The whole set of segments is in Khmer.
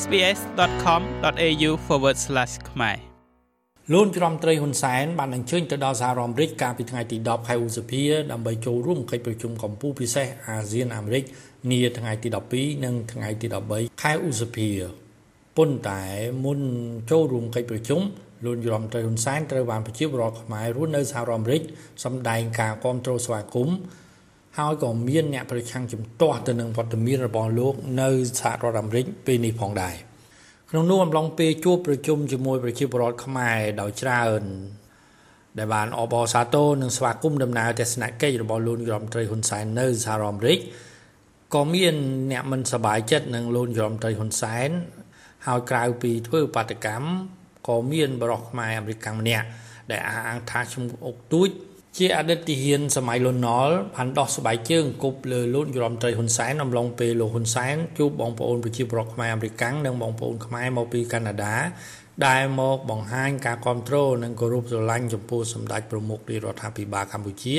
sbs.com.au/ ខ្មែរលូនច្រំត្រីហ៊ុនសែនបានអញ្ជើញទៅដល់សហរដ្ឋអាមេរិកកាលពីថ្ងៃទី10ខែឧសភាដើម្បីចូលរួមកិច្ចប្រជុំកម្ពុជាពិសេសអាស៊ានអាមេរិកនាថ្ងៃទី12និងថ្ងៃទី13ខែឧសភាប៉ុន្តែមុនចូលរួមកិច្ចប្រជុំលូនច្រំត្រីហ៊ុនសែនត្រូវបានប្រជាពលរដ្ឋខ្មែររស់នៅសហរដ្ឋអាមេរិកសម្ដែងការគាំទ្រស្វាគមន៍ ហើយក៏មានអ្នកប្រឆាំងជំទាស់ទៅនឹងវត្តមានរបស់លោកនៅសហរដ្ឋអាមេរិកពេលនេះផងដែរក្នុងនោះអំឡុងពេលជួបប្រជុំជាមួយប្រជាពលរដ្ឋខ្មែរដោយច្រើនដែលបានអបអរសាទរនិងស្វាគមន៍ដំណើរទស្សនកិច្ចរបស់លោករដ្ឋមន្ត្រីហ៊ុនសែននៅសហរដ្ឋអាមេរិកក៏មានអ្នកមិនសប្បាយចិត្តនឹងលោករដ្ឋមន្ត្រីហ៊ុនសែនហើយក្រៅពីធ្វើបាតកម្មក៏មានបរិសុទ្ធខ្មែរអាមេរិកម្នាក់ដែលអះអាងថាឈ្មោះអុកទូច ជាអតីតទាហានសម័យលន់ណល់បានដោះស្បែកជើងគប់លើលោកយមត្រីហ៊ុនសែនអំឡុងពេលលោកហ៊ុនសែនជួបបងប្អូនប្រជាពលរដ្ឋខ្មែរអាមេរិកនិងបងប្អូនខ្មែរមកពីកាណាដាដែលមកបង្ហាញការគ្រប់គ្រងនិងគោរពស្រឡាញ់ចំពោះសម្ដេចប្រមុខរាជរដ្ឋាភិបាលកម្ពុជា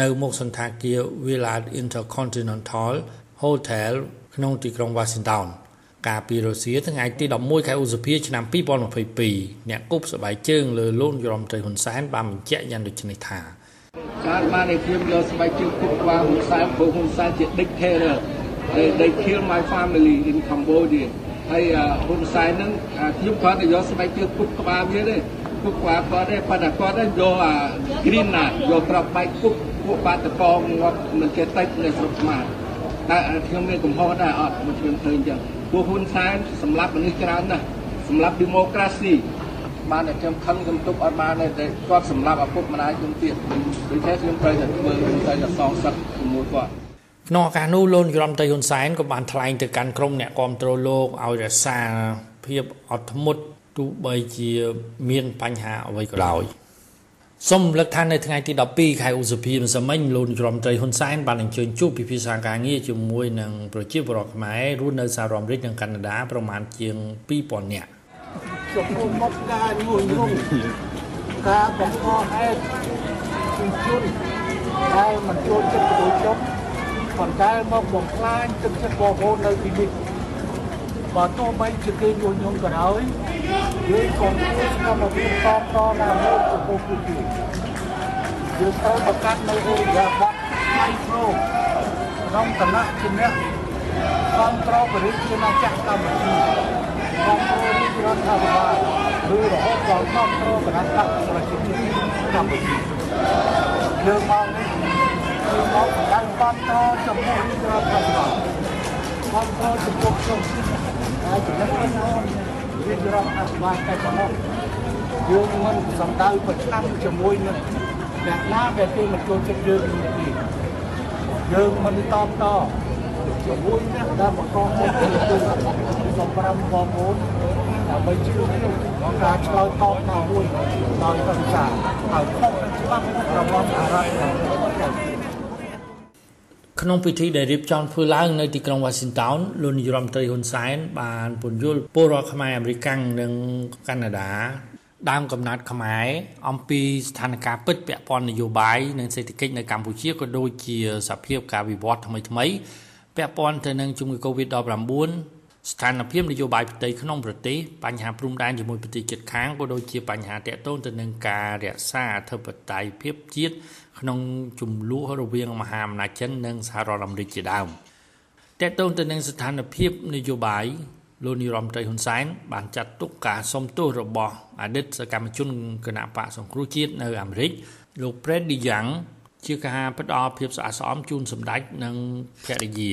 នៅមុខសន្តាគារ Villa Intercontinental Hotel ក្នុងទីក្រុង Washington កាលពីរុស្ស៊ីថ្ងៃទី11ខែឧសភាឆ្នាំ2022អ្នកគប់សបៃជើងលើលោកយមត្រីហ៊ុនសែនបានបញ្ជាក់យ៉ាងដូចនេះថាការបានឲ្យខ្ញុំយកស្បែកជើងគប់ក្បាលហ៊ុនសែនព្រោះហ៊ុនសែនជា dictator they they kill my family in Cambodia ហើយហ៊ុនសែនហ្នឹងខ្ញុំគាត់ទៅយកស្បែកជើងគប់ក្បាលវាទេគប់ក្បាលគាត់ទេប៉ុន្តែគាត់យកអា green ណាយកក្របបែកគប់ពួកបាតកងងាប់មិនចេះតិចនៅស្រុកខ្មែរ តែខ្ញុំមានកំហុសដែរអត់មកខ្ញុំឃើញអញ្ចឹងពួកហ៊ុនសែនសម្រាប់មនុស្សច្រើនណាស់សម្រាប់ democracy បានតែខ្ញុំខឹងខ្ញុំទប់អត់បានទេគាត់សម្រាប់ឪពុកម្ដាយខ្ញុំទៀតដូច្នេះខ្ញុំត្រូវតែធ្វើខ្ញុំត្រូវតែសងសឹកជាមួយគាត់ក្នុងឱកាសនោះលោកយមត្រីហ៊ុនសែនក៏បានថ្លែងទៅកាន់ក្រុមអ្នកគាំទ្រលោកឲ្យរក្សាភាពអត់ធ្មត់ទោះបីជាមានបញ្ហាអ្វីក៏ដោយ សូមលើកថានៅថ្ងៃទី12ខែឧសភាម្សិលមិញលោករដ្ឋមន្ត្រីហ៊ុនសែនបានអញ្ជើញជួបពិភាក្សាការងារជាមួយនឹងប្រជាពលរដ្ឋខ្មែររស់នៅសហរដ្ឋអាមេរិកនិងកាណាដាប្រមាណជាង2000នាក់ចំពោះមុខការញុះញង់ការបង្កហេតុជំជនដែលមិនចូលចិត្តប្រជុំប៉ុន្តែមកបំផ្លាញទឹកចិត្តបងប្អូននៅទីនេះ បើទោះបីជាគេញុះញង់ក៏ដោយយើងកុំធ្វើកម្មវិធីតបតណាមួយចំពោះពួកគេយើងត្រូវបង្កើតនៅអេយ៉ាប័តផ្នែកប្រូក្នុងឋានៈជាអ្នកគ្រប់គ្រងបរិយាជាណាចក្រកម្ពុជាគ្រប់គ្រងរាជរដ្ឋាភិបាលឬរហូតដល់គ្រប់គ្រងគណៈបកប្រជាជនកម្ពុជាយើងមកនេះគឺមកបង្កើតគ្រប់គ្រងចំពោះរាជរដ្ឋាភិបាល គ្រប់គ្រងចំពោះខ្ញុំហើយចំណុចនេះរាជរដ្ឋាភិបាលតែប៉ុណ្ណោះយើងមិនសំដៅប្រឆាំងជាមួយនឹងអ្នកណាដែលគេមិនចូលចិត្តយើងនេះទេយើងមិនតបតជាមួយអ្នកដែលបង្កហេតុផលទៅសម្រាប់បងប្អូនដើម្បីជឿក្នុងការឆ្លើយតបមកមួយដោយសង្សារហើយខុសនឹងច្បាប់របស់អារ៉ាប់ ក្នុងពិធីដែលរៀបចំធ្វើឡើងនៅទីក្រុង Washington លោកនាយរដ្ឋមន្ត្រីហ៊ុនសែនបានពន្យល់ពលរដ្ឋខ្មែរអាមេរិកនិងកាណាដាដើមកំណត់ខ្មែរអំពីស្ថានភាពពិតពាក់ព័ន្ធនយោបាយនិងសេដ្ឋកិច្ចនៅកម្ពុជាក៏ដូចជាសភាពការវិវត្តថ្មីថ្មីពាក់ព័ន្ធទៅនឹងជំងឺ Covid-19 ស្ថានភាពនយោបាយផ្ទៃក្នុងប្រទេសបញ្ហាព្រំដែនជាមួយប្រទេសជិតខាងក៏ដូចជាបញ្ហាតាក់ទងទៅនឹងការរក្សាអធិបតេយ្យភាពជាតិក្នុងចំនួនរវាងមហាអំណាចចិននិងសហរដ្ឋអាមេរិកជាដើមតាក់ទងទៅនឹងស្ថានភាពនយោបាយលោកនាយរដ្ឋមន្ត្រីហ៊ុនសែនបានចាត់ទុកការសុំទោសរបស់អតីតសកម្មជនគណៈបកសង្គ្រោះជាតិនៅអាមេរិកលោក Fred DeYoung ជាការផ្ដល់ភាពស្អាតស្អំជូនសម្ដេចនិងភរិយា